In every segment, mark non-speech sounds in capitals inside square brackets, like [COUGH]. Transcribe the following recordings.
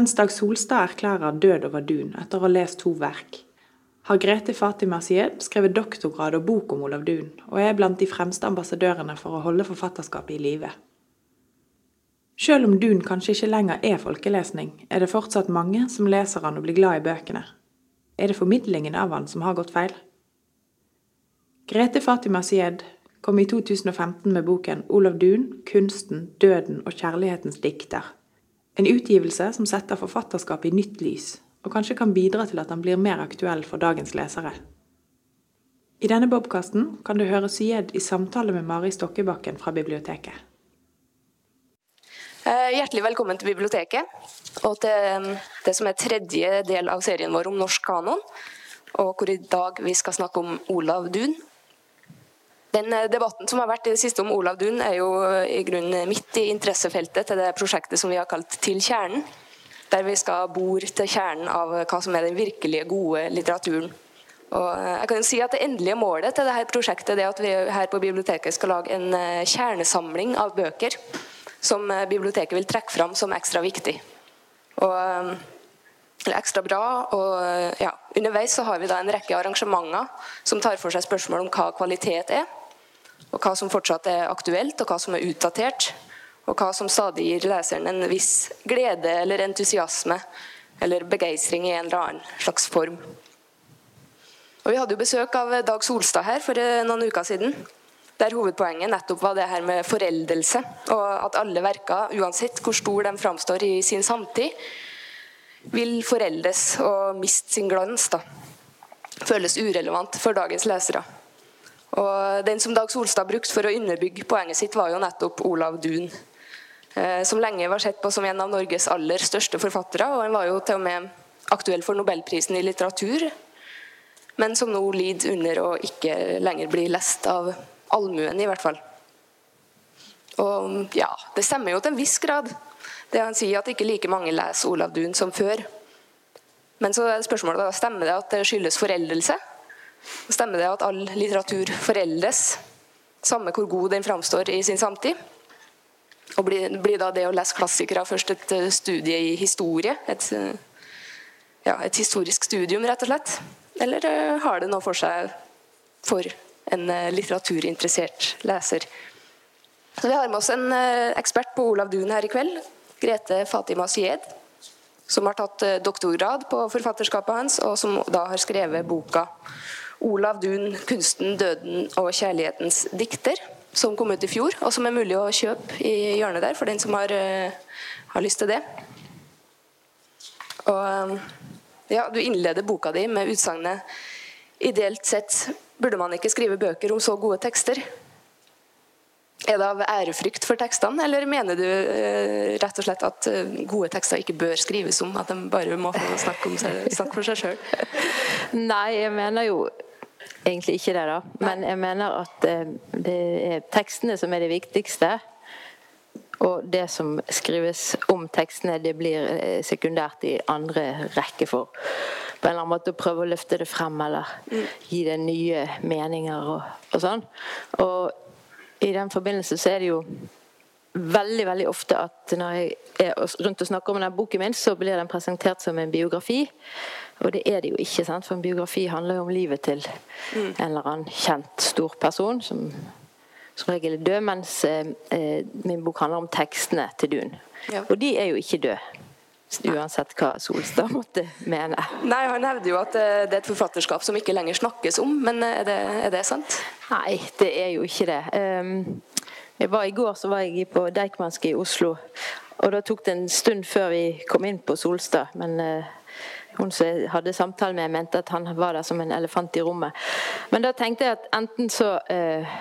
Mens Dag Solstad erklærer død over Dun etter å ha lest to verk, har Grete Fatima Sied skrevet doktorgrad og bok om Olav Dun, og er blant de fremste ambassadørene for å holde forfatterskapet i live. Selv om Dun kanskje ikke lenger er folkelesning, er det fortsatt mange som leser han og blir glad i bøkene. Er det formidlingen av han som har gått feil? Grete Fatima Sied kom i 2015 med boken 'Olav Dun kunsten, døden og kjærlighetens dikter'. En utgivelse som setter forfatterskapet i nytt lys, og kanskje kan bidra til at han blir mer aktuell for dagens lesere. I denne bobkasten kan du høre Syed i samtale med Mari Stokkebakken fra biblioteket. Eh, hjertelig velkommen til biblioteket, og til um, det som er tredje del av serien vår om norsk kanon. Og hvor i dag vi skal snakke om Olav Dun. Den eh, debatten som har vært i det siste om Olav Dun, er jo eh, i grunnen midt i interessefeltet til det prosjektet som vi har kalt Til kjernen der vi skal bore til kjernen av hva som er den virkelige gode litteraturen. Og eh, jeg kan jo si at Det endelige målet til dette prosjektet er at vi her på biblioteket skal lage en eh, kjernesamling av bøker som eh, biblioteket vil trekke fram som ekstra viktig. Og, ekstra bra. og ja, Underveis så har vi da en rekke arrangementer som tar for seg spørsmål om hva kvalitet er, og hva som fortsatt er aktuelt, og hva som er utdatert og hva som stadig gir leseren en viss glede eller entusiasme eller begeistring i en eller annen slags form. Og Vi hadde jo besøk av Dag Solstad her for eh, noen uker siden. Der hovedpoenget nettopp var det her med foreldelse, og at alle verker, uansett hvor stor de framstår i sin samtid, vil foreldes og miste sin glans. da. Føles urelevant for dagens lesere. Og Den som Dag Solstad brukte for å underbygge poenget sitt, var jo nettopp Olav Duun. Eh, som lenge var sett på som en av Norges aller største forfattere. og Han var jo til og med aktuell for nobelprisen i litteratur, men som nå lider under å ikke lenger bli lest av allmuen, i hvert fall. Og ja, Det stemmer jo til en viss grad, det han sier at ikke like mange leser Olav Duun som før. Men så er spørsmålet da, stemmer det at det skyldes foreldelse? Stemmer det at all litteratur foreldes, samme hvor god den framstår i sin samtid? Og blir, blir, da det å lese klassikere først et eh, studie i historie? Et, eh, ja, et historisk studium, rett og slett? Eller uh, har det noe for seg for en litteraturinteressert leser? Så Vi har med oss en ekspert på Olav Duun her i kveld. Grete Fatima Syed. Som har tatt doktorgrad på forfatterskapet hans, og som da har skrevet boka 'Olav Duun kunsten, døden og kjærlighetens dikter' som kom ut i fjor, og som er mulig å kjøpe i hjørnet der for den som har, uh, har lyst til det. Og um, ja, Du innleder boka di med utsagnet Ideelt sett burde man ikke skrive bøker om så gode tekster. Er det av ærefrykt for tekstene, eller mener du eh, rett og slett at uh, gode tekster ikke bør skrives om? At de bare må få snakke, seg, snakke for seg sjøl? [LAUGHS] Nei, jeg mener jo egentlig ikke det, da. Men jeg mener at eh, det er tekstene som er det viktigste. Og det som skrives om tekstene, det blir eh, sekundært i andre rekke for på en eller annen måte å prøve å løfte det frem eller mm. gi det nye meninger og, og sånn. Og i den forbindelse så er det jo veldig veldig ofte at når jeg er rundt og snakker om denne boken min, så blir den presentert som en biografi. Og det er det jo ikke, sant? for en biografi handler jo om livet til mm. en eller annen kjent stor person som som regel er død, mens eh, eh, min bok handler om tekstene til Dun. Ja. Og de er jo ikke døde. Uansett hva Solstad måtte mene. Nei, Han hevder jo at eh, det er et forfatterskap som ikke lenger snakkes om, men eh, er det, er det sant? Nei, det er jo ikke det. Jeg var I går så var jeg på Deichmanske i Oslo, og da tok det en stund før vi kom inn på Solstad. men uh, hun som hadde samtale med, mente at han var der som en elefant i rommet. Men da tenkte jeg at enten så eh,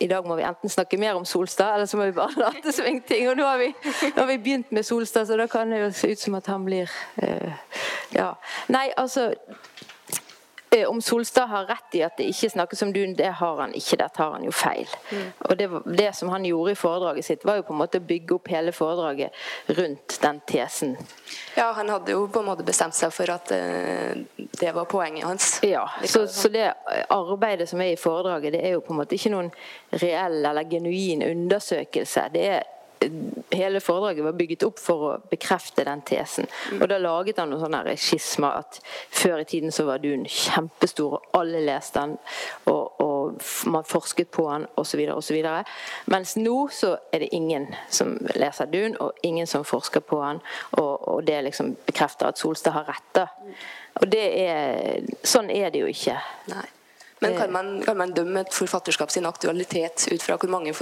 i dag må vi enten snakke mer om Solstad, eller så må vi bare [LAUGHS] late som ingenting. Og nå har, vi, nå har vi begynt med Solstad, så da kan det jo se ut som at han blir eh, Ja. Nei, altså om Solstad har rett i at det ikke snakkes om Dun, det har han ikke. Der tar han jo feil. Mm. Og det, det, som han gjorde i foredraget sitt, var jo på en måte å bygge opp hele foredraget rundt den tesen. Ja, han hadde jo på en måte bestemt seg for at uh, det var poenget hans. Ja, så, så, det arbeidet som er i foredraget, det er jo på en måte ikke noen reell eller genuin undersøkelse. Det er hele foredraget var bygget opp for å bekrefte den tesen. Og da laget han noen sånne skismer at før i tiden så var Dun kjempestor, og alle leste den. Og, og man forsket på den osv. osv. Mens nå så er det ingen som leser Dun, og ingen som forsker på den. Og, og det liksom bekrefter at Solstad har rett. Og det er, sånn er det jo ikke. Nei. Men kan man, kan man, dømme et forfatterskap sin aktualitet ut fra hvor mange,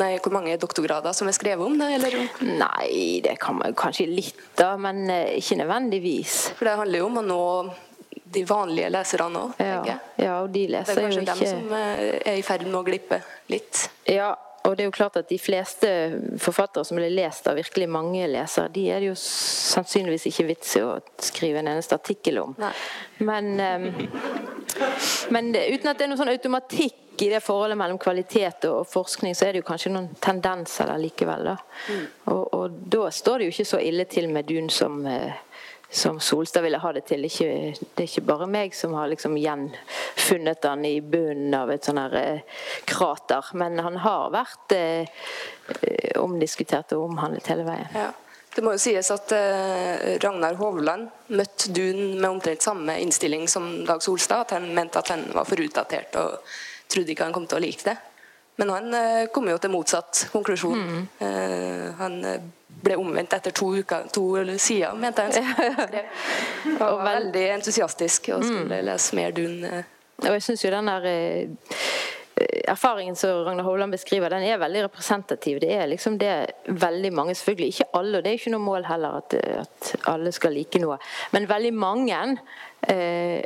nei, hvor mange doktorgrader som er skrevet om det? Eller? Nei, det kan man kanskje litt, da, men eh, ikke nødvendigvis. For det handler jo om å nå de vanlige leserne òg, ja, ja, og de leser jo ikke Det er kanskje dem som eh, er i ferd med å glippe litt? Ja, og det er jo klart at De fleste forfattere som blir lest av virkelig mange lesere, de er det jo sannsynligvis ikke vits i å skrive en eneste artikkel om. Men, um, men, uten at det er noen sånn automatikk i det forholdet mellom kvalitet og forskning, så er det jo kanskje noen tendenser der likevel. Da. Mm. Og, og, da står det jo ikke så ille til med Dun som uh, som Solstad ville ha det til. Ikke, det er ikke bare meg som har liksom gjenfunnet han i bunnen av et sånn her eh, krater. Men han har vært eh, omdiskutert og omhandlet hele veien. Ja. Det må jo sies at eh, Ragnar Hovland møtte Dun med omtrent samme innstilling som Dag Solstad. At han mente at han var for utdatert og trodde ikke han kom til å like det. Men han eh, kom jo til motsatt konklusjon. Mm. Eh, han ble omvendt etter to uker, to sider, mente han. [LAUGHS] Og var veldig entusiastisk og skulle mm. lese mer Dun. Og jeg synes jo den der erfaringen som Ragnar Hovland beskriver, den er veldig representativ. Det er liksom det veldig mange, selvfølgelig ikke alle, og det er ikke noe mål heller at, at alle skal like noe, men veldig mange eh,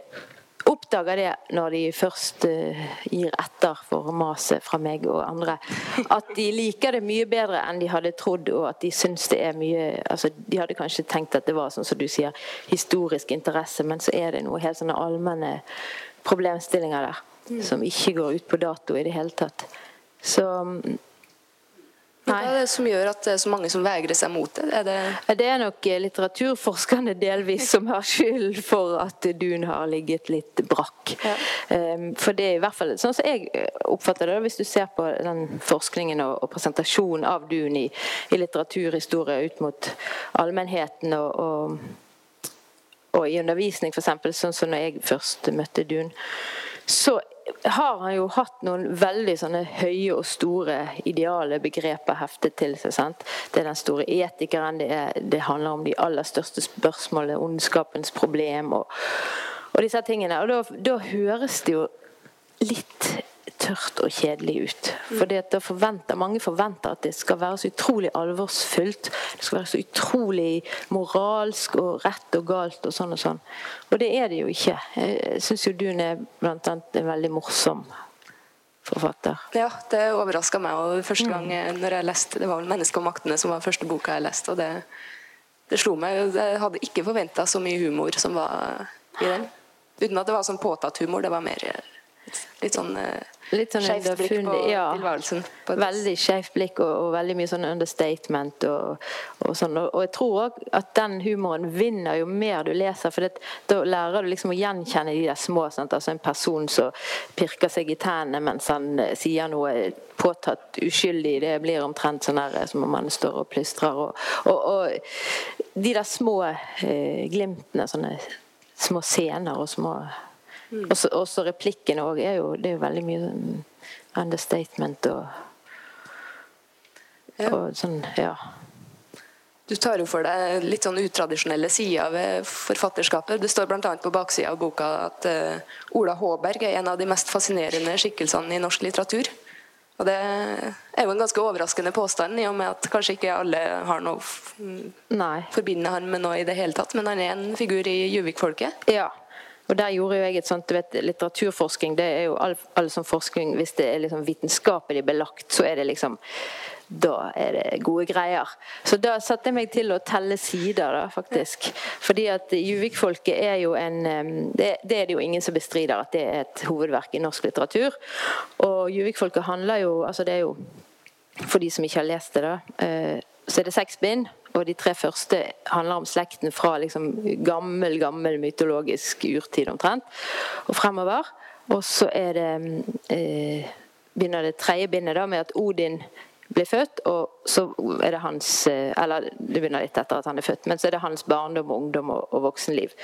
oppdager det når de først eh, gir etter for maset fra meg og andre. At de liker det mye bedre enn de hadde trodd, og at de syns det er mye altså, De hadde kanskje tenkt at det var sånn som du sier, historisk interesse, men så er det noe helt sånne allmenne problemstillinger der. Som ikke går ut på dato i det hele tatt. Så Nei. Hva er det som gjør at det er så mange som vegrer seg mot det? Er det... det er nok eh, litteraturforskerne delvis som har skyld for at Dun har ligget litt brakk. Ja. Um, for det er i hvert fall sånn som jeg eh, oppfatter det, hvis du ser på den forskningen og, og presentasjonen av Dun i, i, litteraturhistorie ut mot allmennheten og, og, og i undervisning, f.eks., sånn som når jeg først møtte Dun, så har han jo hatt noen veldig sånne høye og store ideale begreper heftet til seg. sant? Det er den store etikeren, det, er, det handler om de aller største spørsmålene, ondskapens problem og, og disse tingene. Og da, da høres det jo litt tørt og kjedelig ut. For forventer, Mange forventer at det skal være så utrolig alvorsfullt. Det skal være så utrolig moralsk og rett og galt og sånn og sånn. Og det er det jo ikke. Jeg syns jo Dun er blant annet en veldig morsom forfatter. Ja, det overraska meg og første gang når jeg leste Det var vel 'Mennesket og maktene' som var første boka jeg leste. og det, det slo meg. Jeg hadde ikke forventa så mye humor som var i den. Uten at det var sånn påtatt humor. Det var mer litt sånn uh, Litt sånn Skeivt blikk på ja, tilværelsen. På veldig skeivt blikk og, og, veldig mye sånn understatement. Og, og sånn. Og, og, jeg tror òg at den humoren vinner jo mer du leser, for det, da lærer du liksom å gjenkjenne de der små. Sant? Altså En person som pirker seg i tennene mens han eh, sier noe påtatt uskyldig. Det blir omtrent sånn her som om han står og plystrer. Og, de der små eh, glimtene, sånne små scener og små Mm. Også, også replikkene òg er jo Det er jo veldig mye understatement og, ja. og sånn, ja. Du tar jo for deg litt sånn utradisjonelle sider ved forfatterskapet. Det står bl.a. på baksida av boka at uh, Ola Håberg er en av de mest fascinerende skikkelsene i norsk litteratur. Og Det er jo en ganske overraskende påstand, i og med at kanskje ikke alle har noe Nei. forbinder han med noe i det hele tatt. Men han er en figur i Juvik-folket. Ja, og der gjorde jo jeg et sånt, du vet, Litteraturforskning det er jo all, all sånn forskning Hvis det er liksom vitenskapelig belagt, så er det liksom da er det gode greier. Så da satte jeg meg til å telle sider, da, faktisk. Fordi at Juvik-folket er jo en det, det, er det jo ingen som bestrider at det er et hovedverk i norsk litteratur. Og Juvik-folket handler jo Altså det er jo For de som ikke har lest det, da, eh, så er det seks bind. Og de tre første handler om slekten fra liksom gammel, gammel mytologisk urtid omtrent og fremover. Og så er det eh, begynner det tredje bindet da med at Odin ble født, og så er det hans Eller det begynner litt etter at han er født, men så er det hans barndom, ungdom og, og voksenliv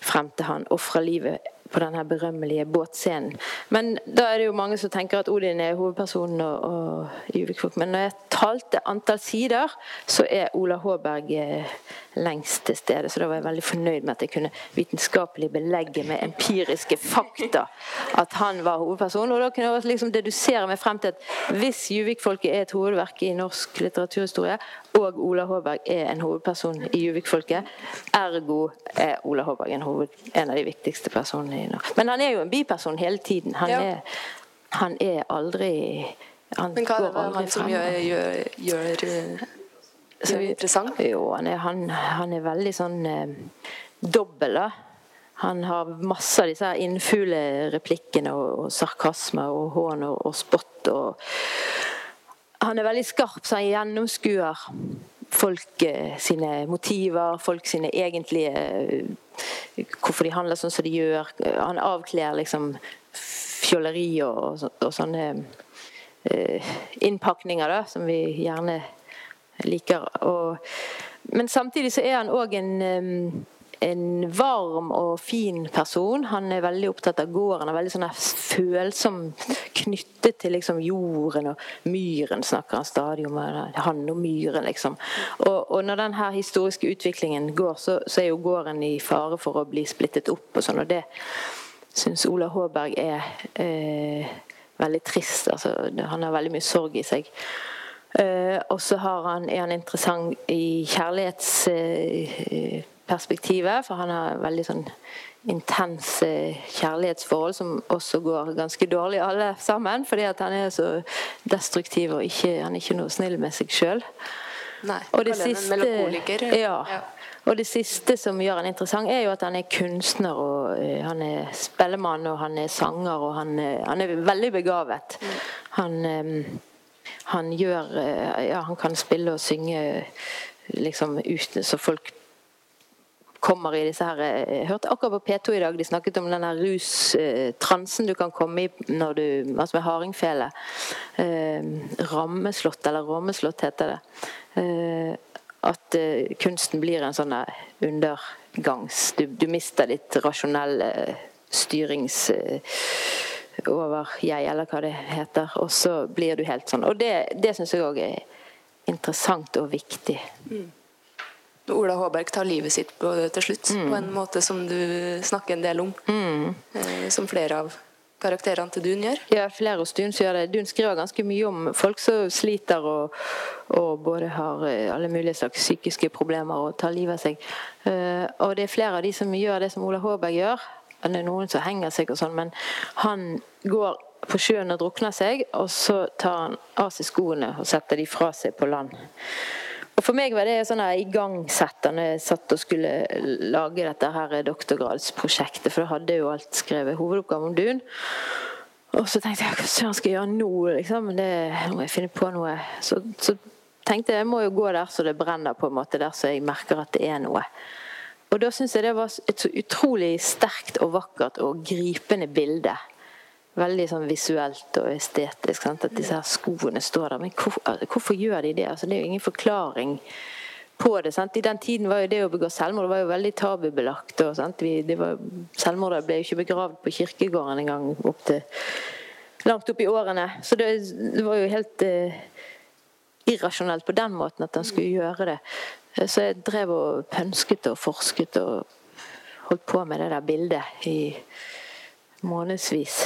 frem til han ofrer livet på denne berømmelige båtscenen. Men da er det jo mange som tenker at Odin er hovedpersonen og, og Juvikfolk. Men når jeg talte antall sider, så er Ola Håberg eh, lengst til stede. Så da var jeg veldig fornøyd med at jeg kunne vitenskapelig belegge med empiriske fakta at han var hovedperson. Og da kunne jeg også liksom dedusere meg frem til at hvis Juvikfolket er et hovedverk i norsk litteraturhistorie, og Ola Håberg er en hovedperson i Juvikfolket, ergo er Ola Håberg en, hoved, en av de viktigste personene i. Men han er jo en biperson hele tiden. Han, ja. er, han er aldri han Men hva er det han som gjør, gjør, gjør så interessant? Jo, han er, han, han er veldig sånn eh, dobbel, da. Han har masse av disse innfulle replikkene og, og sarkasme og hån og, og spott. Og han er veldig skarp, så han gjennomskuer folk eh, sine motiver, folk sine egentlige eh, Hvorfor de handler sånn som de gjør. Han avkler liksom fjolleri og, og, sånne eh, innpakninger da, som vi gjerne liker. Og, men samtidig så er han òg en, en varm og fin person. Han er veldig opptatt av gården. Han er veldig sånn følsom knyttet til liksom jorden og myren, snakker han stadig om. Han og myren, liksom. Og, og når denne historiske utviklingen går, så, så, er jo gården i fare for å bli splittet opp. og sånn, og det syns Ola Håberg er eh, veldig trist. Altså, han har veldig mye sorg i seg. Eh, og så er han interessant i kjærlighetsperspektivet, for han har veldig sånn intense kjærlighetsforhold som også går ganske dårlig alle sammen. Fordi at han er så destruktiv og ikke, han er ikke noe snill med seg sjøl. Og det siste ja. ja. Og det siste som gjør han interessant, er jo at han er kunstner, og uh, han er spellemann, og han er sanger, og han, uh, han er veldig begavet. Mm. Han um, han gjør eh, Ja, han kan spille og synge liksom uten så folk kommer i disse her Jeg eh, hørte akkurat på P2 i dag de snakket om denne rustransen du kan komme i når du Altså med hardingfele. Eh, rammeslått, eller rammeslått heter det. Eh, at eh, kunsten blir en sånn undergangs Du, du mister ditt rasjonelle styrings... Eh, over jeg, eller hva det heter. Og så blir du helt sånn. Og det, det syns jeg òg er interessant og viktig. Mm. Ola Håberg tar livet sitt på, til slutt, mm. på en måte som du snakker en del om. Mm. Eh, som flere av karakterene til Dun gjør. Ja, flere hos Dun gjør det. Dun skriver ganske mye om folk som sliter og, og både har eh, alle mulige slags psykiske problemer og tar livet av seg. Eh, og det er flere av de som gjør det som Ola Håberg gjør det er noen som henger seg og sånn, men han går på sjøen og drukner seg, og så tar han av seg skoene og setter de fra seg på land. Og For meg var det sånn igangsettende jeg satt og skulle lage dette her doktorgradsprosjektet, for da hadde jeg jo alt skrevet hovedoppgave om Dun. Og så tenkte jeg hva søren skal jeg gjøre nå? liksom, det, må jeg finne på noe. Så, så tenkte jeg jeg må jo gå der så det brenner, på en måte, der så jeg merker at det er noe. Og da syns jeg det var et så utrolig sterkt og vakkert og gripende bilde. Veldig sånn visuelt og estetisk. Sant? At disse her skoene står der. Men hvor, hvorfor gjør de det? Altså, det er jo ingen forklaring på det. Sant? I den tiden var jo det å begå selvmord var jo veldig tabubelagt. Og, sant? Vi, det var, selvmordet ble jo ikke begravd på kirkegården engang opp til, langt opp i årene. Så det, det var jo helt eh, irrasjonelt på den måten at han skulle gjøre det. Så jeg drev og pønsket og forsket og holdt på med det der bildet i månedsvis.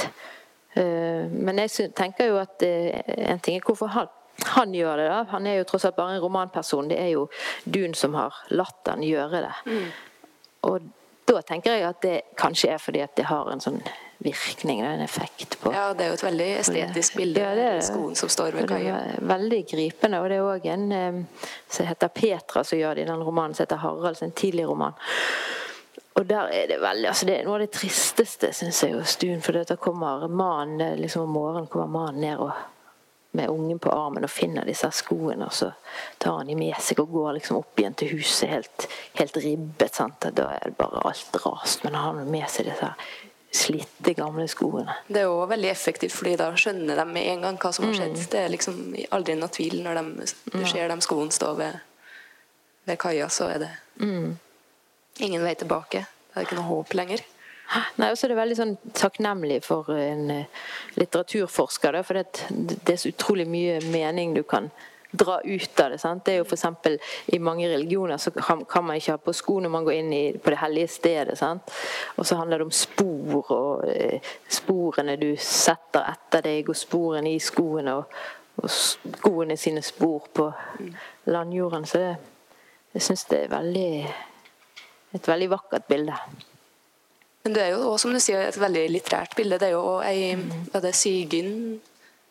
Eh, men jeg tenker jo at eh, en ting er hvorfor han, han gjør det. da. Han er jo tross alt bare en romanperson. Det er jo Dun som har latt han gjøre det. Mm. Og da tenker jeg at det kanskje er fordi at det har en sånn virkning, en effekt på Ja, det er jo et veldig estetisk bilde. Ja, det er skoen som står ved kaia. Veldig gripende. Og det er òg en eh, som heter Petra, som gjør det i den romanen som heter Harald, en tidlig roman. Og der er det veldig, altså det er noe av det tristeste, syns jeg, hos Stuen. For da kommer mannen liksom om morgenen kommer mannen ned og med ungen på armen og finner disse skoene, og så tar han de med seg og går liksom opp igjen til huset helt, helt ribbet. Sant? Da er det bare alt rast. Men han har med seg disse slitte, gamle skoene. Det er jo veldig effektivt, fordi da skjønner de med en gang hva som har skjedd. Mm. Det er liksom aldri noe tvil når de, du ser de skoene stå ved, ved kaia, så er det Mm. Ingen vei tilbake. Det er ikke noe håp lenger. Nei, også er det veldig sånn takknemlig for en eh, litteraturforsker, da, for det, det er så utrolig mye mening du kan dra ut av det. sant? Det er jo eksempel, I mange religioner så kan, kan man ikke ha på sko når man går inn i, på det hellige stedet. sant? Og så handler det om spor og eh, sporene du setter etter deg, og sporene i skoene, og, og skoene sine spor på landjorden. Så det, jeg syns det er veldig, et veldig vakkert bilde. Men det er jo også, som du sier, et veldig litterært bilde. Det er jo ei var det Sigyn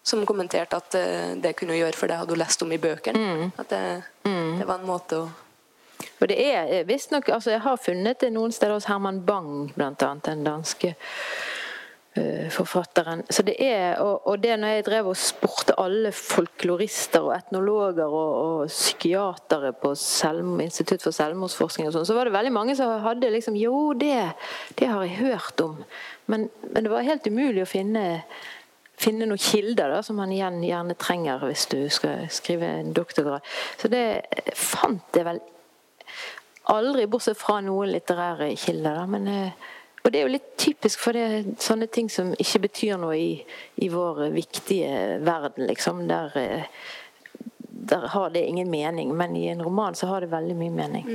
som kommenterte at eh, det kunne hun gjøre, for det hadde hun lest om i bøkene. At det, det var en måte å Og det er visstnok altså Jeg har funnet det noen steder hos Herman Bang, annet, den danske eh, forfatteren. Så det er, og, og det når jeg drev og spurte alle folklorister og etnologer og, og psykiatere på selv, Institutt for selvmordsforskning og sånn, så var det veldig mange som hadde liksom Jo, det, det har jeg hørt om. Men, men det var helt umulig å finne finne noen kilder da, som man igjen gjerne trenger hvis du skal skrive en doktorgrad. Så det fant jeg vel aldri, bortsett fra noen litterære kilder. Da. Men, eh, og det er jo litt typisk for det, sånne ting som ikke betyr noe i, i vår viktige verden, liksom. Der, eh, der har det ingen mening. Men i en roman så har det veldig mye mening.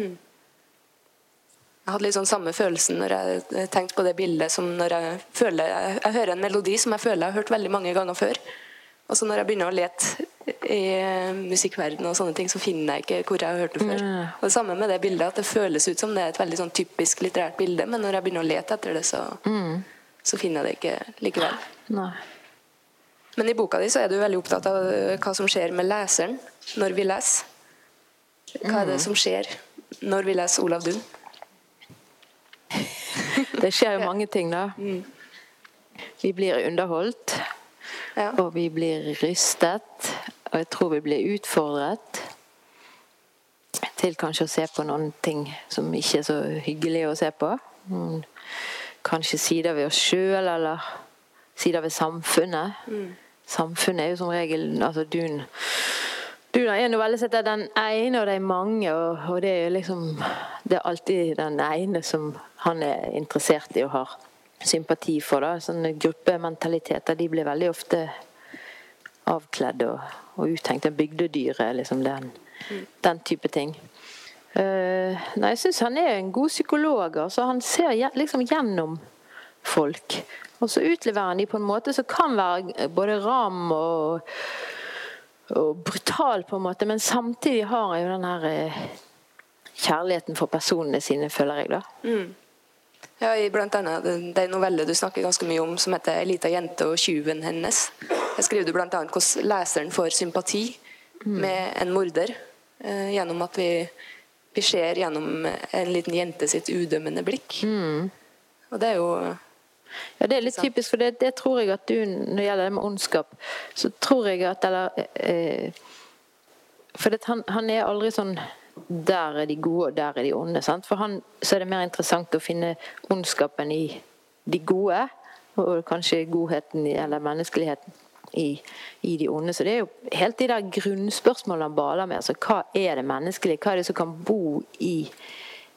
Jeg hadde litt sånn samme følelsen når jeg tenkte på det bildet som når jeg føler Jeg, jeg hører en melodi som jeg føler jeg har hørt veldig mange ganger før. Og så når jeg begynner å lete i musikkverdenen og sånne ting, så finner jeg ikke hvor jeg har hørt det før. Og det samme med det bildet, at det føles ut som det er et veldig sånn typisk litterært bilde, men når jeg begynner å lete etter det, så, så finner jeg det ikke likevel. Nei. Men i boka di så er du veldig opptatt av hva som skjer med leseren når vi leser. Hva er det som skjer når vi leser Olav Duun? [LAUGHS] Det skjer jo mange ting, da. Vi blir underholdt, Ja. og vi blir rystet. Og jeg tror vi blir utfordret til kanskje å se på noen ting som ikke er så hyggelig å se på. Noen, kanskje sider ved oss sjøl, eller sider ved samfunnet. Samfunnet er jo som regel altså Dun Dun er en veldig sett 'Den ene og de mange', og, og det er liksom Det er alltid den ene som han er interessert i og har sympati for. da, Sånne gruppementaliteter de blir veldig ofte avkledd og, og uttenkt. Bygdedyret, liksom den, den type ting. Uh, nei, jeg syns han er en god psykolog. altså Han ser liksom gjennom folk. Og så utleverer han de på en måte som kan være både ram og, og brutal, på en måte, men samtidig har han jo den her uh, kjærligheten for personene sine, føler jeg, da. Ja, i blant annet den, den novelle du snakker ganske mye om, som heter 'Ei lita jente og tjuven hennes'. Der skriver du bl.a. hvordan leseren får sympati med en morder eh, gjennom at vi, vi ser gjennom en liten jente sitt udømmende blikk. Og det er jo Ja, det er litt typisk, for det, det tror jeg at du, når det gjelder det med ondskap, så tror jeg at Eller eh, For det, han, han er aldri sånn Der er de gode, og der er de onde. Sant? For han så er det mer interessant å finne ondskapen i de gode, og kanskje godheten i, eller menneskeligheten i, i de onde. Så det er jo helt de der grunnspørsmålene han baler med. Altså, hva er det menneskelige? Hva er det som kan bo i,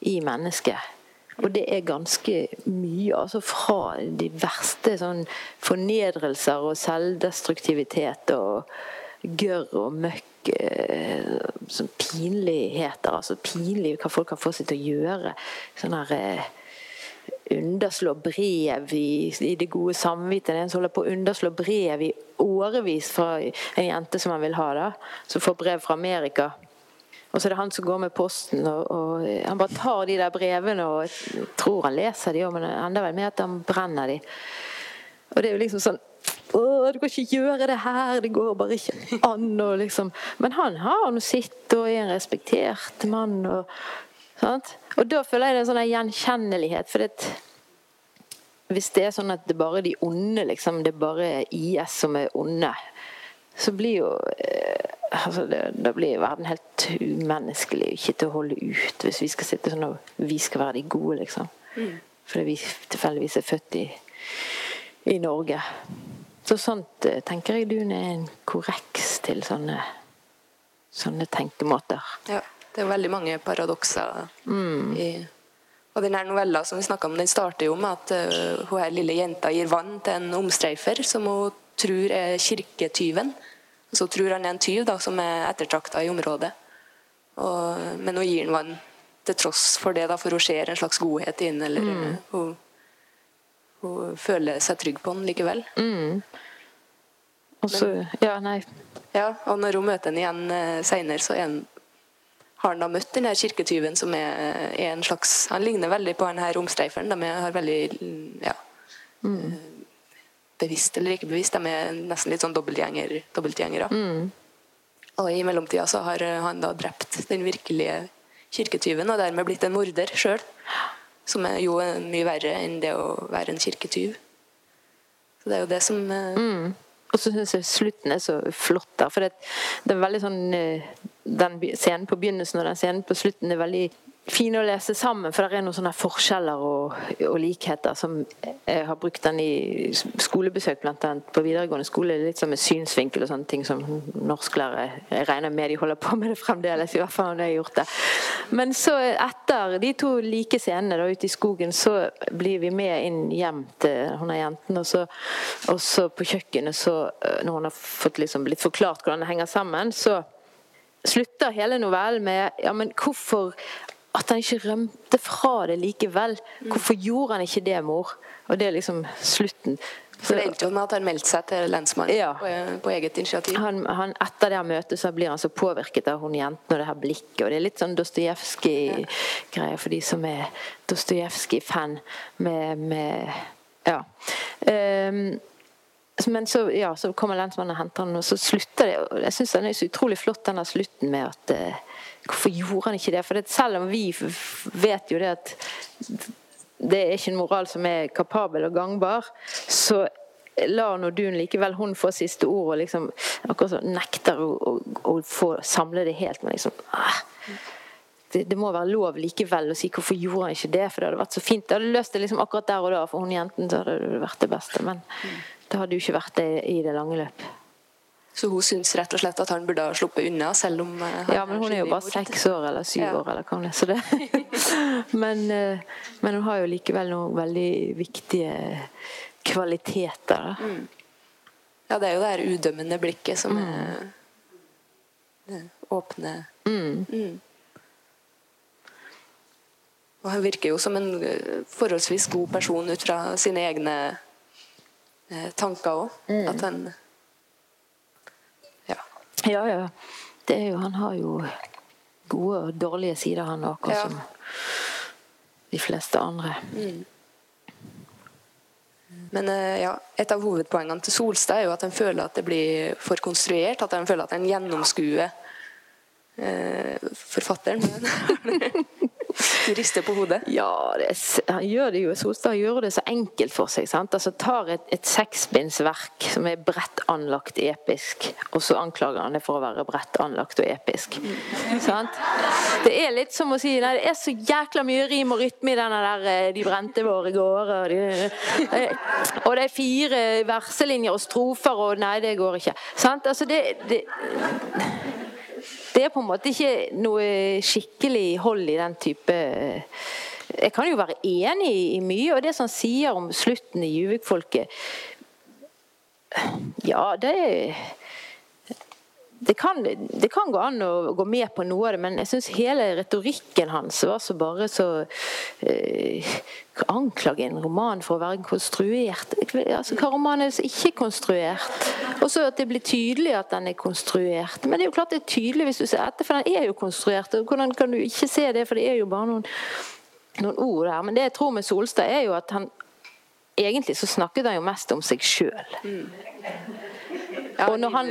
i mennesket? Og det er ganske mye. altså Fra de verste sånn fornedrelser og selvdestruktivitet og gørr og møkk. eh, Sånn pinligheter. altså Pinlig hva folk kan få seg til å gjøre. Sånn her eh, underslå brev i, i det gode samvittighet. En som holder på å underslå brev i årevis fra en jente som han vil ha, da, som får brev fra Amerika. Og så er det han som går med posten, og, og han bare tar de der brevene og jeg tror han leser de, men det ender vel med at han brenner de. Og det er jo liksom sånn å, du kan ikke gjøre det her, det går bare ikke an. Og liksom. Men han har nå sitt og er en respektert mann. Og, sant? og da føler jeg det er en sånn gjenkjennelighet. For det, hvis det er sånn at det bare er de onde, liksom, det er bare IS som er onde, så blir jo eh, altså det, Da blir verden helt umenneskelig ikke til å holde ut hvis vi skal sitte sånn og vi skal være de gode, liksom. fordi vi tilfeldigvis er født i, i Norge. Så sånt eh, tenker jeg Dun er en korreks til sånne, sånne tenkemåter. Ja, det er veldig mange paradokser i Og denne novella som vi om, den starter jo med at uh, hun her lille jenta gir vann til en omstreifer som hun tror er kirketyven. Så hun tror han er en tyv da, som er ettertrakta i området. Og, men hun gir han vann til tross for det, da, for hun ser en slags godhet i. Eller hun, hun føler seg trygg på den likevel. Mm. Også, men, Ja, nei. Ja, og når hun møter den igjen uh, seinere, så er han, har han da møtt denne kirketyven som er, er en slags Han ligner veldig på denne romstreiferen. omstreiferen. De har veldig mm, ja, mm. Bevisst eller ikke bevisst, de er nesten litt sånn dobbeltgjenger, dobbeltgjengere. Og i mellomtida så har eh, han da drept den virkelige kirketyven, og dermed blitt en morder sjøl. Som er jo eh, mye verre enn det å være en kirketyv. Så det er jo det som eh, Og så syns jeg slutten er så flott der. For det, det er veldig sånn eh, Den scenen på begynnelsen og den scenen på slutten er veldig fine å lese sammen, for det er noen sånne forskjeller og, og likheter som jeg har brukt den i skolebesøk, annet på videregående skole, litt som en synsvinkel og sånne ting som norsklærere Jeg regner med de holder på med det fremdeles, i hvert fall når jeg har gjort det. Men så etter de to like scenene da, ute i skogen, så blir vi med inn hjem til hun er jenten, og så, og så på kjøkkenet, så øh, når hun har fått liksom blitt forklart hvordan det henger sammen, så slutter hele novellen med ja, men hvorfor at han ikke rømte fra det likevel. Hvorfor gjorde han ikke det, mor? Og det er liksom slutten. For det endte jo med at han meldte seg til lensmannen Ja. på, på eget initiativ. Han, han, etter det her møtet så blir han så påvirket av hun jenten og det her blikket. Og det er litt sånn Dostojevskij-greie for de som er Dostojevskij-fan. Med, med Ja. Ehm, men så, ja, så kommer lensmannen og henter han, og så slutter det. og Jeg syns den er så utrolig flott, den der slutten med at eh, Hvorfor gjorde han ikke det? For det, selv om vi vet jo det at det er ikke en moral som er kapabel og gangbar, så lar nå Dun likevel hun få siste ord, og liksom akkurat så nekter å, å, å få samle det helt. Men liksom ah, det, det må være lov likevel å si hvorfor gjorde han ikke det, for det hadde vært så fint. Det hadde løst det liksom akkurat der og da, for hun jenten så hadde det vært det beste. Men det hadde jo ikke vært det i det lange løp. Så hun syns rett og slett at han burde ha sluppet unna, selv om eh, han Ja, men hun er jo bare seks år eller syv Ja. år, eller hva hun er. Så det. [LAUGHS] men, eh, men hun har jo likevel noen veldig viktige kvaliteter. Da. Ja, det er jo det her udømmende blikket som Mm. er det åpne Mm. Og han virker jo som en eh, forholdsvis god person ut fra sine egne tanker òg. Mm. At han Ja. Ja, ja. Det er jo, han har jo gode og dårlige sider, han òg, Ja. som de fleste andre. Men eh, ja, et av hovedpoengene til Solstad er jo at han føler at det blir for konstruert. At han føler at han gjennomskuer eh, forfatteren. [LAUGHS] [LAUGHS] Du [LAUGHS] rister på hodet. Ja, det han gjør det jo, Solstad gjør det så enkelt for seg. sant? Altså Tar et, et seksbindsverk som er bredt anlagt episk, og så anklager han det for å være bredt anlagt og episk. Sant? Det er litt som å si nei, det er så jækla mye rim og rytme i denne der eh, 'De brente våre gårder'. og de- eh, Og det er fire verselinjer og strofer, og nei, det går ikke. Sant? Altså, det, det det er på en måte ikke noe skikkelig hold i den type Jeg kan jo være enig i mye, og det som sier om slutten i Juvik-folket Ja, det er det kan, det kan gå an å gå med på noe av det, men jeg syns hele retorikken hans var så bare så eh, Anklage en roman for å være konstruert. Altså, hva roman er det som ikke er konstruert? Og så at det blir tydelig at den er konstruert. Men det er jo klart det er tydelig hvis du ser etter, for den er jo konstruert. og Hvordan kan du ikke se det, for det er jo bare noen, noen ord der. Men det jeg tror med Solstad, er jo at han Egentlig så snakket han jo mest om seg sjøl. Ja, og når han,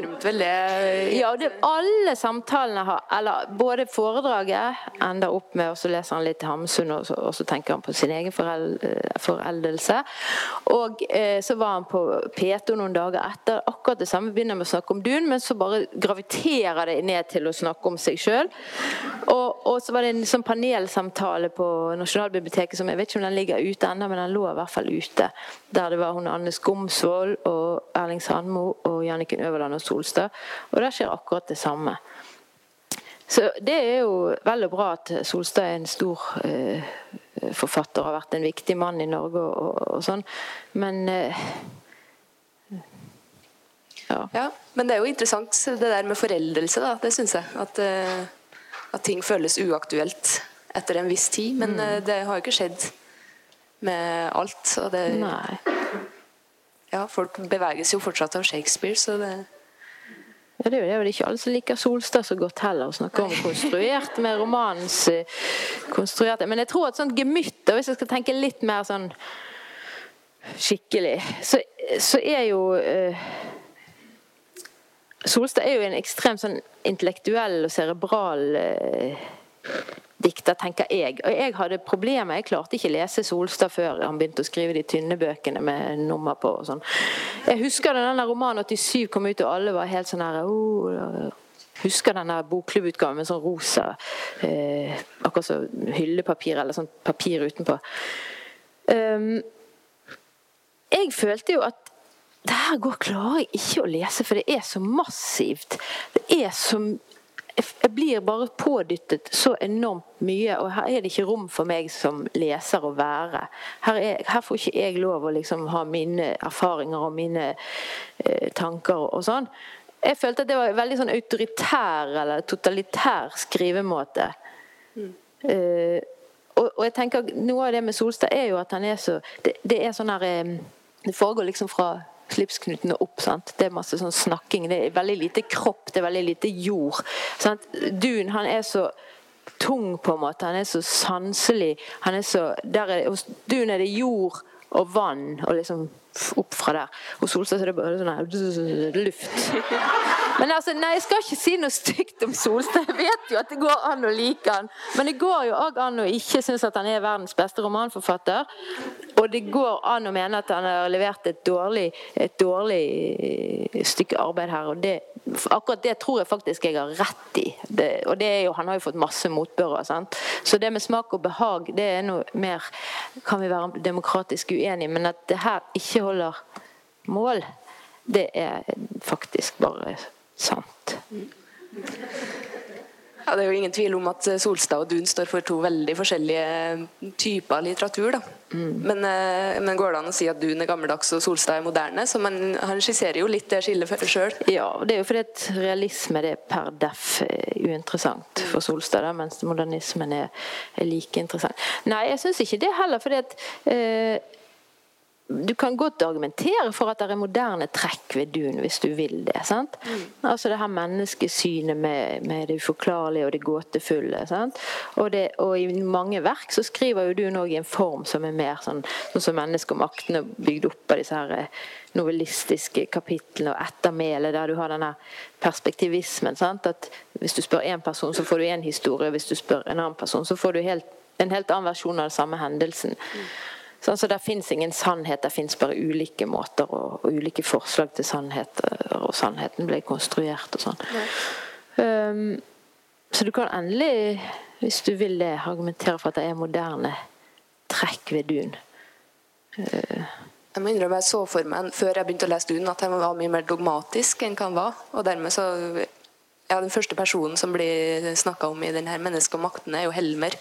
ja, det, alle samtalene har Eller både foredraget ender opp med Og så leser han litt Hamsun, og så, og så tenker han på sin egen foreld, foreldelse. Og eh, så var han på P2 noen dager etter. Akkurat det samme begynner med å snakke om Dun, men så bare graviterer det ned til å snakke om seg sjøl. Og, og, så var det en sånn panelsamtale på Nasjonalbiblioteket som jeg vet ikke om den ligger ute ennå, men den lå i hvert fall ute. Der det var hun Anne Skomsvold og Erling Sandmo og Janniken Øverland og Solstad. Og der skjer akkurat det samme. Så Det er jo vel og bra at Solstad er en stor eh, forfatter og har vært en viktig mann i Norge og, og sånn, men eh, ja. ja. Men det er jo interessant det der med foreldelse, da. Det syns jeg. At, eh, at, ting føles uaktuelt etter en viss tid. Men mm. det har jo ikke skjedd med alt. Og det, Nei. Ja, folk beveges jo fortsatt av Shakespeare, så det ja, det er jo det, det er ikke alle som liker Solstad så godt heller, å snakke om konstruert med romanens uh, konstruerte Men jeg tror at sånn gemytt, hvis jeg skal tenke litt mer sånn skikkelig, så, så er jo uh, Solstad er jo en ekstremt sånn intellektuell og cerebral eh, dikter, tenker jeg. Og jeg hadde problemer. Jeg klarte ikke lese Solstad før han begynte å skrive de tynne bøkene med nummer på. og sånn. Jeg husker da denne romanen 87 kom ut, og alle var helt sånn her oh, Husker denne bokklubbutgaven med sånn rosa eh, Akkurat som hyllepapir eller sånn papir utenpå. Um, jeg følte jo at det her går klarer jeg ikke å lese, for det er så massivt. Det er så jeg blir bare pådyttet så enormt mye, og her er det ikke rom for meg som leser å være. Her, er, her får ikke jeg lov å liksom ha mine erfaringer og mine eh, tanker og sånn. Jeg følte at det var en veldig sånn autoritær eller totalitær skrivemåte. Mm. Eh, og, og, jeg tenker Noe av det med Solstad er jo at han er så Det, det er sånn her eh, Det foregår liksom fra slipsknutene opp. Sant? Det er masse sånn snakking. Det er veldig lite kropp, det er veldig lite jord. Sant? Dun han er så tung, på en måte. Han er så sanselig. Han er så, der er, hos Dun er det jord og vann og liksom opp fra der. Hos Solstad er det bare sånn her [LAUGHS] luft. Men altså, nei, Jeg skal ikke si noe stygt om Solstad. Jeg vet jo at det går an å like han. Men det går jo òg an å ikke synes at han er verdens beste romanforfatter. Og det går an å mene at han har levert et dårlig, et dårlig stykke arbeid her. og det, Akkurat det tror jeg faktisk jeg har rett i. Det, og det er jo, Han har jo fått masse motbør. Så det med smak og behag, det er noe mer Kan vi være demokratisk uenige, men at det her ikke holder mål, det er faktisk bare sant. Ja, Det er jo ingen tvil om at Solstad og Dun står for to veldig forskjellige typer litteratur. Mm. Men, eh, men, går det an å si at Dun er gammeldags og Solstad er moderne? Så man, Han skisserer jo litt det skillet sjøl. Ja, det er jo fordi at realisme det er per deff eh, uinteressant for Solstad, da, mens modernismen er, er like interessant. Nei, jeg syns ikke det heller. fordi at eh, du kan godt argumentere for at det er moderne trekk ved Dun, hvis du vil det. sant? Mm. Altså det her menneskesynet med, med, det uforklarlige og det gåtefulle. sant? Og, det, og, i mange verk så skriver jo Dun òg i en form som er mer sånn, sånn som mennesket og makten er bygd opp av disse her eh, novellistiske kapitlene og ettermælet, der du har denne perspektivismen. sant? At Hvis du spør én person, så får du én historie. Hvis du spør en annen person, så får du helt, en helt annen versjon av den samme hendelsen. Mm. Så altså, Det fins ingen sannhet, det fins bare ulike måter og, og, ulike forslag til sannhet. Og sannheten ble konstruert og sånn. Um, så du kan endelig, hvis du vil det, argumentere for at det er moderne trekk ved Dun. Uh, jeg må innrømme jeg så for meg før jeg begynte å lese Dun, at han var mye mer dogmatisk enn hva han var. Og dermed så ja, Den første personen som blir snakka om i denne 'Mennesket og makten', er jo Helmer.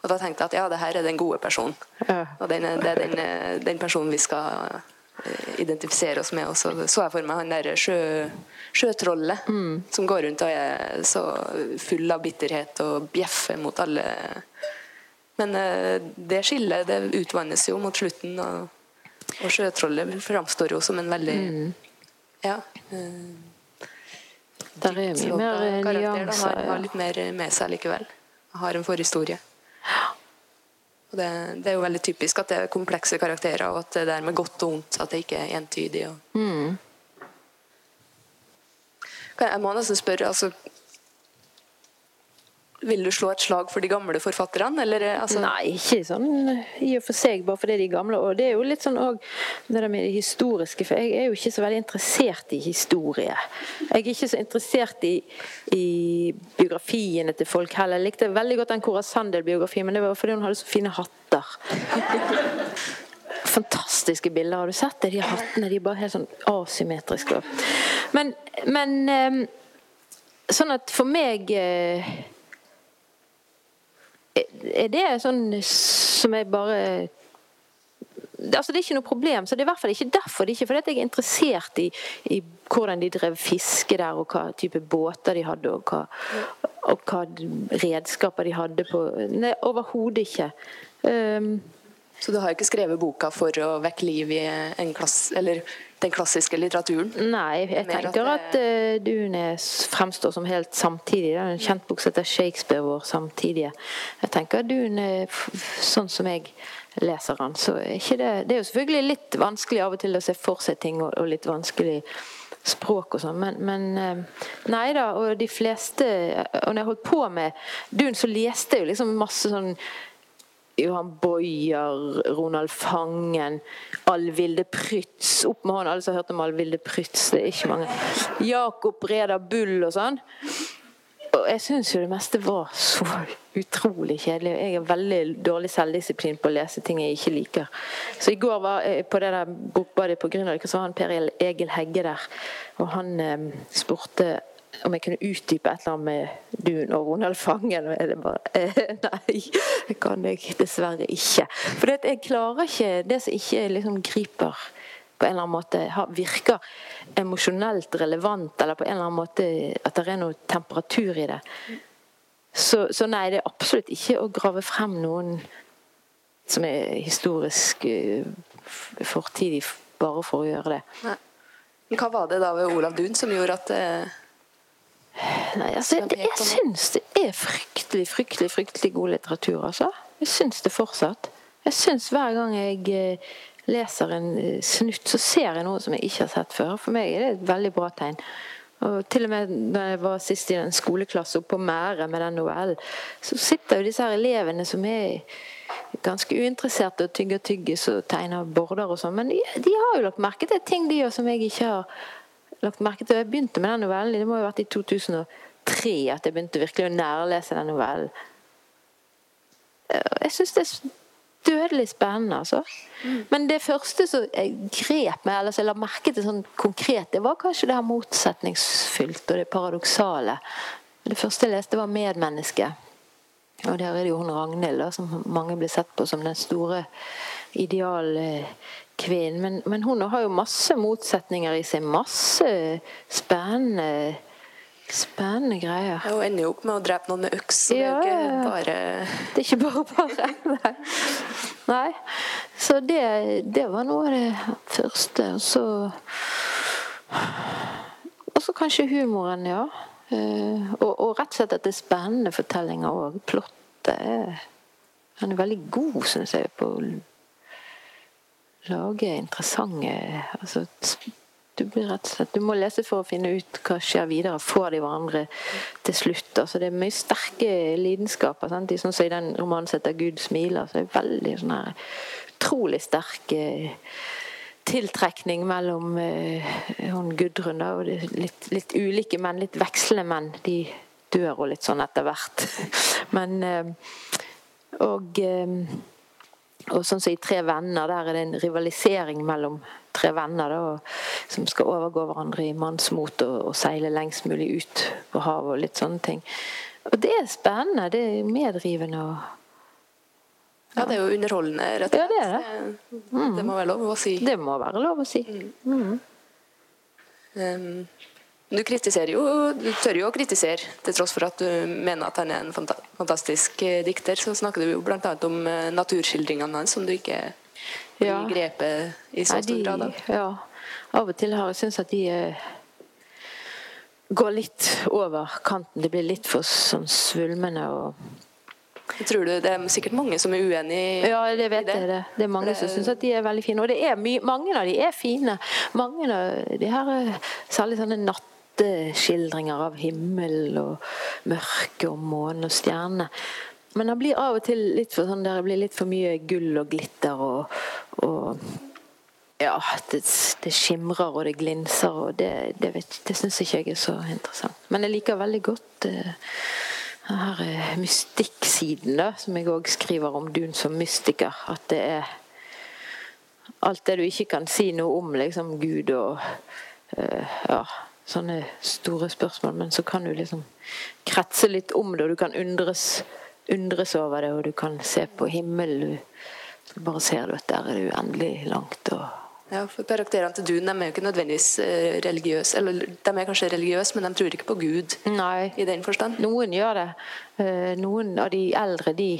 Og da tenkte jeg at ja, det her er den gode personen. Ja. Og den, det er den, den, personen vi skal eh, identifisere oss med. Og så så jeg for meg han der sjø, sjøtrollet mm. som går rundt og er så full av bitterhet og bjeffer mot alle. Men eh, det skillet det utvannes jo mot slutten, og, og sjøtrollet framstår jo som en veldig mm. Ja. Der er mye mer nyanser. Har, har litt mer med seg likevel. Har en forhistorie. Og det, det, er jo veldig typisk at det er komplekse karakterer, og at det er med godt og vondt at det ikke er entydig. Og... Mm. Jeg må nesten spørre, altså vil du slå et slag for de gamle forfatterne, eller altså Nei, ikke sånn i og for seg, bare fordi de er gamle. Og det er jo litt sånn òg det der med det historiske, for jeg er jo ikke så veldig interessert i historie. Jeg er ikke så interessert i, i biografiene til folk heller. Jeg likte veldig godt den Cora Sandel-biografien, men det var fordi hun hadde så fine hatter. [LAUGHS] Fantastiske bilder. Har du sett det? De hattene de er bare helt sånn asymmetriske. Men, men eh, sånn at for meg eh, er det sånn som jeg bare Altså Det er ikke noe problem. så Det er i hvert fall ikke derfor. Det er ikke fordi jeg er interessert i, i, hvordan de drev fiske der, og hva type båter de hadde, og hva, og hva redskaper de hadde på Nei, overhodet ikke. Um, så du har ikke skrevet boka for å vekke liv i en klasse, eller den klassiske litteraturen? Nei, jeg tenker at, uh, Dunes fremstår som helt samtidig. Det er en kjent bok som heter 'Shakespeare vår samtidige'. Jeg tenker at Dune, sånn som jeg leser den, så er ikke det Det er jo selvfølgelig litt vanskelig av og til å se for seg ting, og, og litt vanskelig språk og sånn, men, men, eh, Nei da, og de fleste Og når jeg holdt på med Dune, så leste jeg jo liksom masse sånn Johan Boyer, Ronald Fangen, Alvilde Prytz Opp med hånden, alle som har hørt om Alvilde Prytz. Det er ikke mange. Jakob Reda Bull og sånn. Og jeg syns jo det meste var så utrolig kjedelig. Jeg har veldig dårlig selvdisiplin på å lese ting jeg ikke liker. Så i går var jeg på det der bokbadet på Grünerløkka, så var han Per Egil Hegge der. Og han eh, spurte om jeg kunne utdype et eller annet med Dun og Ronald Fangen. Er det bare eh, [LAUGHS] Nei, det kan jeg dessverre ikke. For jeg klarer ikke det som ikke liksom griper på en eller annen måte virker emosjonelt relevant, eller på en eller annen måte at det er noe temperatur i det. Så, så nei, det er absolutt ikke å grave frem noen som er historisk uh, fortidig, bare for å gjøre det. Nei. Hva var det da ved Olav Duun som gjorde at uh Nei, altså, jeg, syns det er fryktelig, fryktelig fryktelig god litteratur, altså. Jeg syns det fortsatt. Jeg syns hver gang jeg eh, leser en eh, snutt, så ser jeg noe som jeg ikke har sett før. For meg er det et veldig bra tegn. Og til og med da jeg var sist i en skoleklasse oppe på Mære med den novellen, så sitter jo disse her elevene som er ganske uinteresserte og tygger tyggis og tegner border og sånn, men de, de, har jo lagt merke til ting de gjør som jeg ikke har lagt merke til Jeg begynte med den novellen, det må jo ha vært i 2003 at jeg begynte virkelig å nærlese den novellen. Jeg syns det er dødelig spennende, altså. Mm. Men det første som jeg grep meg, eller som jeg la merke til sånn konkret, det var kanskje det her motsetningsfylt og det paradoksale. Det første jeg leste, var 'Medmenneske'. Og der er det jo hun Ragnhild, som mange blir sett på som den store ideal kvinnen. Men, men, hun har jo masse motsetninger i seg. Masse spennende Spennende greier. Hun ender jo opp med å drepe noen med øks. Ja, det er jo ikke bare Det er ikke bare bare. Nei. Nei. Så det, det, var noe av det første. Så Og så kanskje humoren, ja. Eh, og, og, rett og slett at det er spennende fortellinger òg. Plottet er Han er veldig god, syns jeg, på lage interessante altså, du, slett, du må lese for å finne ut hva skjer videre. Får de hverandre til slutt? Altså, det er mye sterke lidenskaper. Sant? Sånn som I den romanen som heter 'Gud smiler', så er det veldig sånn her utrolig sterk eh, tiltrekning mellom uh, hun Gudrun og litt, litt, ulike menn, litt vekslende menn. De dør og litt sånn etter hvert. [LAUGHS] Men uh, Og og sånn som i Tre venner, der er det en rivalisering mellom tre venner da, som skal overgå hverandre i mannsmot og, og, seile lengst mulig ut på havet og litt sånne ting. Og det er spennende. Det er medrivende. og ja. ja, det er jo underholdende, rett og slett. Ja, det, er det. Mm. det må være lov å si. Det må være lov å si. Mm. Um, du kritiserer jo, du tør jo å kritisere, til tross for at du mener at han er en fantastisk eh, dikter. Så snakker du jo bl.a. om eh, naturskildringene hans, som du ikke ja. grepet i så stor grad av. Ja. Av og til har jeg syntes at de eh, går litt over kanten. Det blir litt for sånn svulmende og jeg tror du Det er sikkert mange som er uenig i det? Ja, det vet jeg. Det Det er mange som syns at de er veldig fine. Og det er mange av de er fine. Mange av de her, særlig sånne natt flotte skildringer av himmel og mørke og måne og stjerne. Men det blir av og til litt for, sånn, blir litt for mye gull og glitter og, og ja, det, det, skimrer og det glinser, og det, det, det syns ikke er så interessant. Men jeg liker veldig godt uh, her uh, mystikksiden, da, som jeg òg skriver om Dun som mystiker. At det er alt det du ikke kan si noe om, liksom Gud og uh, ja, sånne store spørsmål. Men så kan du liksom kretse litt om det, og du kan undres, undres over det, og du kan se på himmelen. Så bare ser du at der er det uendelig langt. og ja, for Karakterene til Dune er jo ikke nødvendigvis eh, religiøse. Eller de er kanskje religiøse, men de tror ikke på Gud Nei. i den forstand. Noen gjør det. Eh, noen av de eldre de,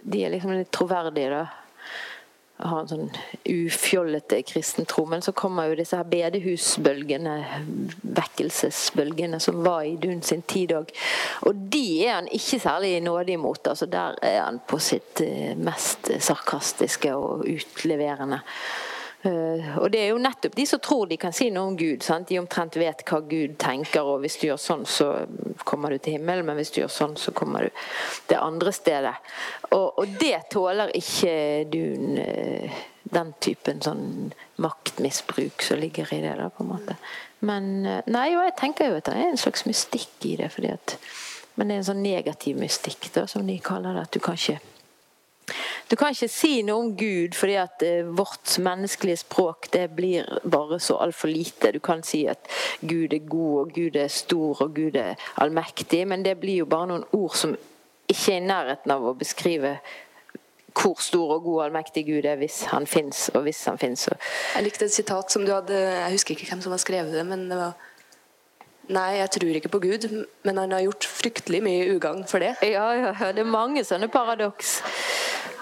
de er liksom litt troverdige. da har en sånn ufjollete kristen tro. Men så kommer jo disse her bedehusbølgene, vekkelsesbølgene, som var i Dun sin tid òg. Og de er han ikke særlig nådig mot. altså Der er han på sitt eh, mest sarkastiske og utleverende. Uh, og det er jo nettopp de som tror de kan si noe om Gud. Sant? De omtrent vet hva Gud tenker, og hvis du gjør sånn, så kommer du til himmelen, men hvis du gjør sånn, så kommer du det andre stedet. Og, og det tåler ikke du uh, den typen sånn maktmisbruk som ligger i det, da, på en måte. Men uh, Nei, og jeg tenker jo at det er en slags mystikk i det, fordi at men det er en sånn negativ mystikk, da, som de kaller det. At du kan ikke du kan ikke si noe om Gud fordi at eh, vårt menneskelige språk det blir bare så altfor lite. Du kan si at Gud er god, og Gud er stor, og Gud er allmektig, men det blir jo bare noen ord som ikke er i nærheten av å beskrive hvor stor og god allmektig Gud er hvis han fins, og hvis han fins. Jeg likte et sitat som du hadde Jeg husker ikke hvem som har skrevet det, men det var Nei, jeg tror ikke på Gud, men han har gjort fryktelig mye ugagn for det. Ja, ja, det er mange sånne paradoks.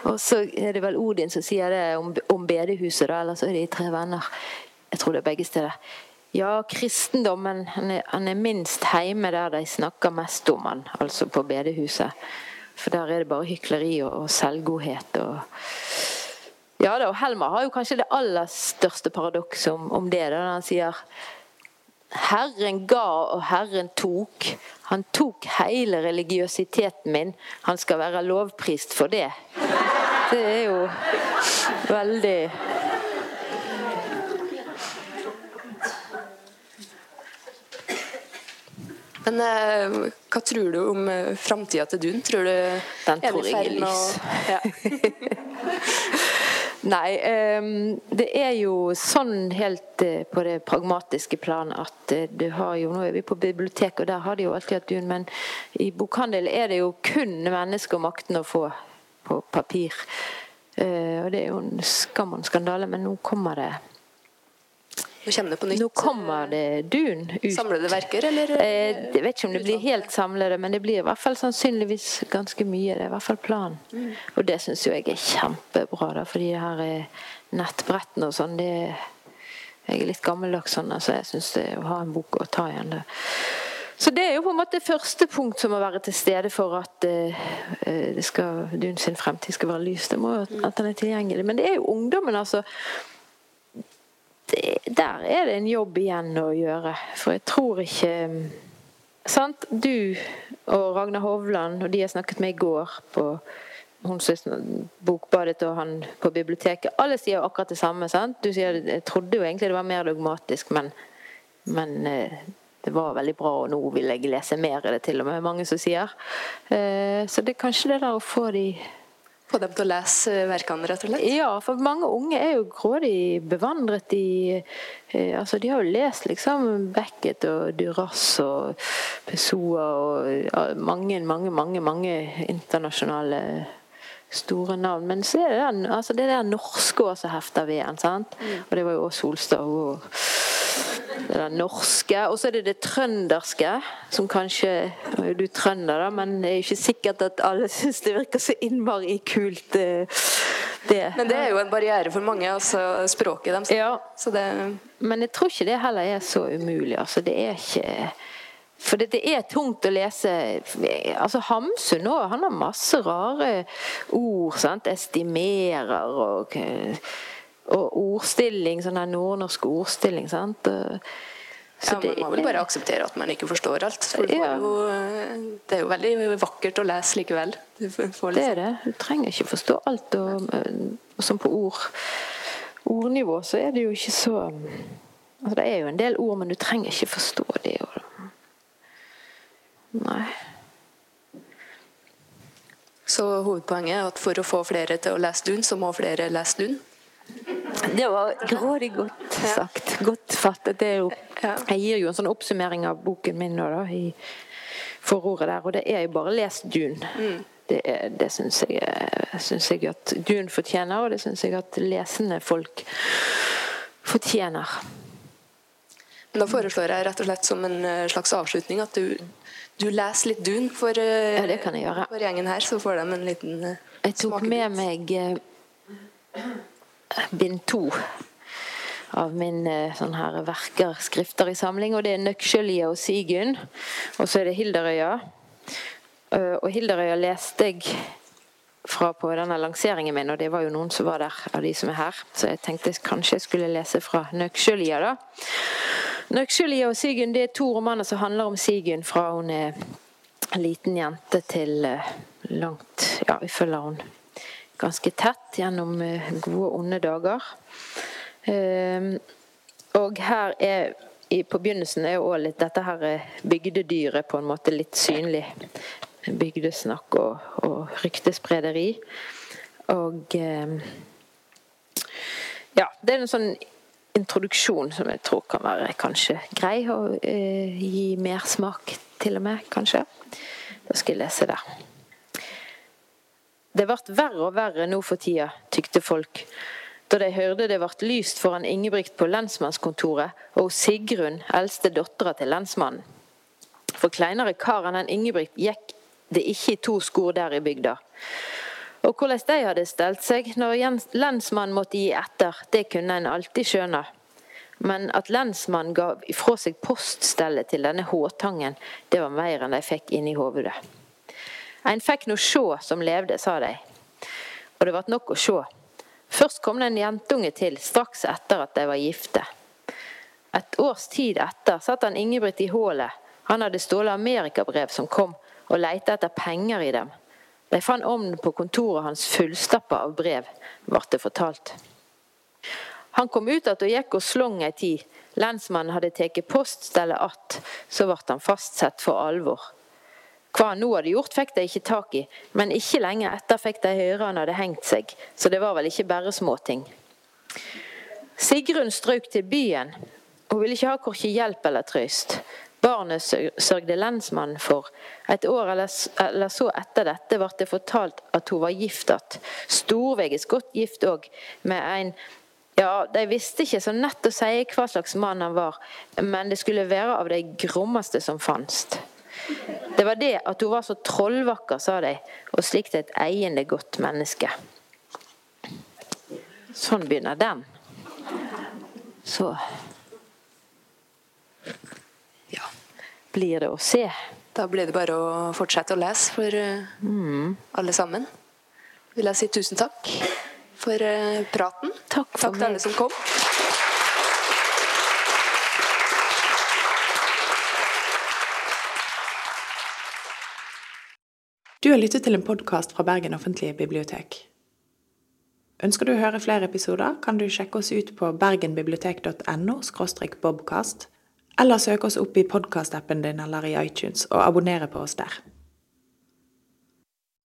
Og så er det vel Odin som sier det om, om bedehuset, da, eller så er de tre venner. Jeg tror det er begge steder. Ja, kristendommen han er, han er minst hjemme der de snakker mest om han, altså på bedehuset. For der er det bare hykleri og, og selvgodhet og Ja da, og Helmer har jo kanskje det aller største paradokset om, om det, da han sier Herren ga og Herren tok. Han tok hele religiøsiteten min. Han skal være lovprist for det. Det er jo veldig Men eh, hva tror du om eh, framtida til Dun? Tror du Den tror jeg er lys. Ja. [LAUGHS] Nei, eh, det er jo sånn helt eh, på det pragmatiske plan at uh, du har jo Nå er vi på biblioteket, og der har de jo alltid hatt dun, men i bokhandel er det jo kun mennesker og makten å få på papir. Uh, og det er jo en skam og en skandale, men nå kommer det nå kommer det på nytt. Nå kommer det dun ut. Samlede verker, eller? Eh, jeg vet ikke om det blir helt samlede, men det blir i hvert fall sannsynligvis ganske mye. Det er i hvert fall planen. Mm. Og det syns jo jeg er kjempebra, da, fordi det her er nettbrettene og sånn, det Jeg er litt gammeldags sånn, så jeg syns det å ha en bok å ta igjen, det så det er jo på en måte første punkt som må være til stede for at uh, det skal, Dun sin fremtid skal være lys. Det må jo at den er tilgjengelig. Men det er jo ungdommen, altså det, der er det en jobb igjen å gjøre. For jeg tror ikke Sant? Du og Ragnar Hovland og de jeg snakket med i går på Bokbadet og han på biblioteket. Alle sier akkurat det samme. sant? Du sier Jeg trodde jo egentlig det var mer dogmatisk, men, men eh, det var veldig bra, og nå vil jeg lese mer. Er det til og med mange som sier. Eh, så det er kanskje det der å få de få dem til å lese verkene, rett og slett? Ja, for mange unge er jo grådig bevandret i eh, altså De har jo lest liksom Beckett og Duras og Pessoa og mange, mange, mange, mange internasjonale store navn. Men så er det den, altså det der norske også hefter ved en. sant? Mm. Og det var jo også Solstad. og det er det norske. Og så er det det trønderske, som kanskje Nå er du trønder, da, men det er ikke sikkert at alle syns det virker så innmari kult. Det. det. Men det er jo en barriere for mange, altså språket deres. Ja. Det... Men jeg tror ikke det heller er så umulig. Altså, det er ikke for det, det, er tungt å lese altså Hamsun nå, han har masse rare ord. sant, Estimerer og og ordstilling, sånn der nordnorsk ordstilling. sant? ja, Man må vel bare akseptere at man ikke forstår alt. For ja. jo, det er jo veldig vakkert å lese likevel. Liksom. Det er det. Du trenger ikke forstå alt. Og, og som på ord, ordnivå så er det jo ikke så altså Det er jo en del ord, men du trenger ikke forstå de. Nei. Så hovedpoenget er at for å få flere til å lese Dun, så må flere lese Dun? Det var grådig godt sagt. Godt fattet. Jo, jeg gir jo en sånn oppsummering av boken min nå, da, i forordet der, og det er jo bare lest Dune. Mm. Det, det syns jeg, synes jeg at Dune fortjener, og det syns jeg at lesende folk fortjener. Da foreslår jeg rett og slett som en eh, slags avslutning at du, du leser litt Dune for, eh, ja, for gjengen her, så får de en liten uh, Jeg tok med meg bind to av min sånn her verker, skrifter i samling. Og det er Nøkkeløya og Sigun. Og så er det Hilderøya. Og Hilderøya leste jeg fra på denne lanseringen min, og det var jo noen som var der av de som er her. Så jeg tenkte kanskje jeg skulle lese fra Nøkkeløya, da. Nøkkeløya og Sigun det er to romaner som handler om Sigun fra hun er en liten jente til langt Ja, vi følger hun ganske tett gjennom eh, gode og onde dager. Ehm, og her er på begynnelsen er jo òg litt dette her eh, bygdedyret på en måte litt synlig. Bygdesnakk og, og ryktesprederi. Og ehm, ja, det er en sånn introduksjon som jeg tror kan være kanskje grei å eh, gi mersmak, til og med, kanskje. Da skal jeg lese det. Det ble verre og verre nå for tida, tykte folk, da de hørte det ble lyst foran Ingebrigt på lensmannskontoret og Sigrun, eldste dattera til lensmannen. For kleinere kar enn Ingebrigt gikk det ikke i to skor der i bygda. Og hvordan de hadde stelt seg når lensmannen måtte gi etter, det kunne en alltid skjønne. Men at lensmannen ga ifra seg poststellet til denne håtangen, det var mer enn de fikk inn i En fikk nå sjå som levde, sa de. Og det ble nok å sjå. Først kom det en jentunge til, straks etter at de var gifte. Et års tid etter satt han Ingebrigt i hullet. Han hadde stjålet amerikabrev som kom, og leita etter penger i dem. De fant ovnen på kontoret hans fullstappa av brev, ble det fortalt. Han kom ut att og gikk og slong ei tid. Lensmannen hadde tatt poststellet att, så ble han fastsett for alvor. Hva han nå hadde gjort, fikk de ikke tak i, men ikke lenge etter fikk de høre han hadde hengt seg, så det var vel ikke bare småting. Sigrun strøk til byen. Hun ville ikke ha korkje hjelp eller trøst. Barnet sørgde lensmannen for. Et år eller så etter dette ble det fortalt at hun var gift igjen. Storveges godt gift òg, med en ja, De visste ikke så nett å si hva slags mann han var, men det skulle være av de grommeste som fantes. Det var det at hun var så trollvakker, sa de, og slikt et eiende godt menneske. Sånn begynner den. Så ja, blir det å se. Da blir det bare å fortsette å lese for mm. alle sammen. Vil jeg si tusen takk for eh, praten. Takk, for takk til alle som kom. Du har lyttet til en podkast fra Bergen offentlige bibliotek. Ønsker du å høre flere episoder, kan du sjekke oss ut på bergenbibliotek.no bobcast, eller søke oss opp i podkastappen din eller i iTunes og abonnere på oss der.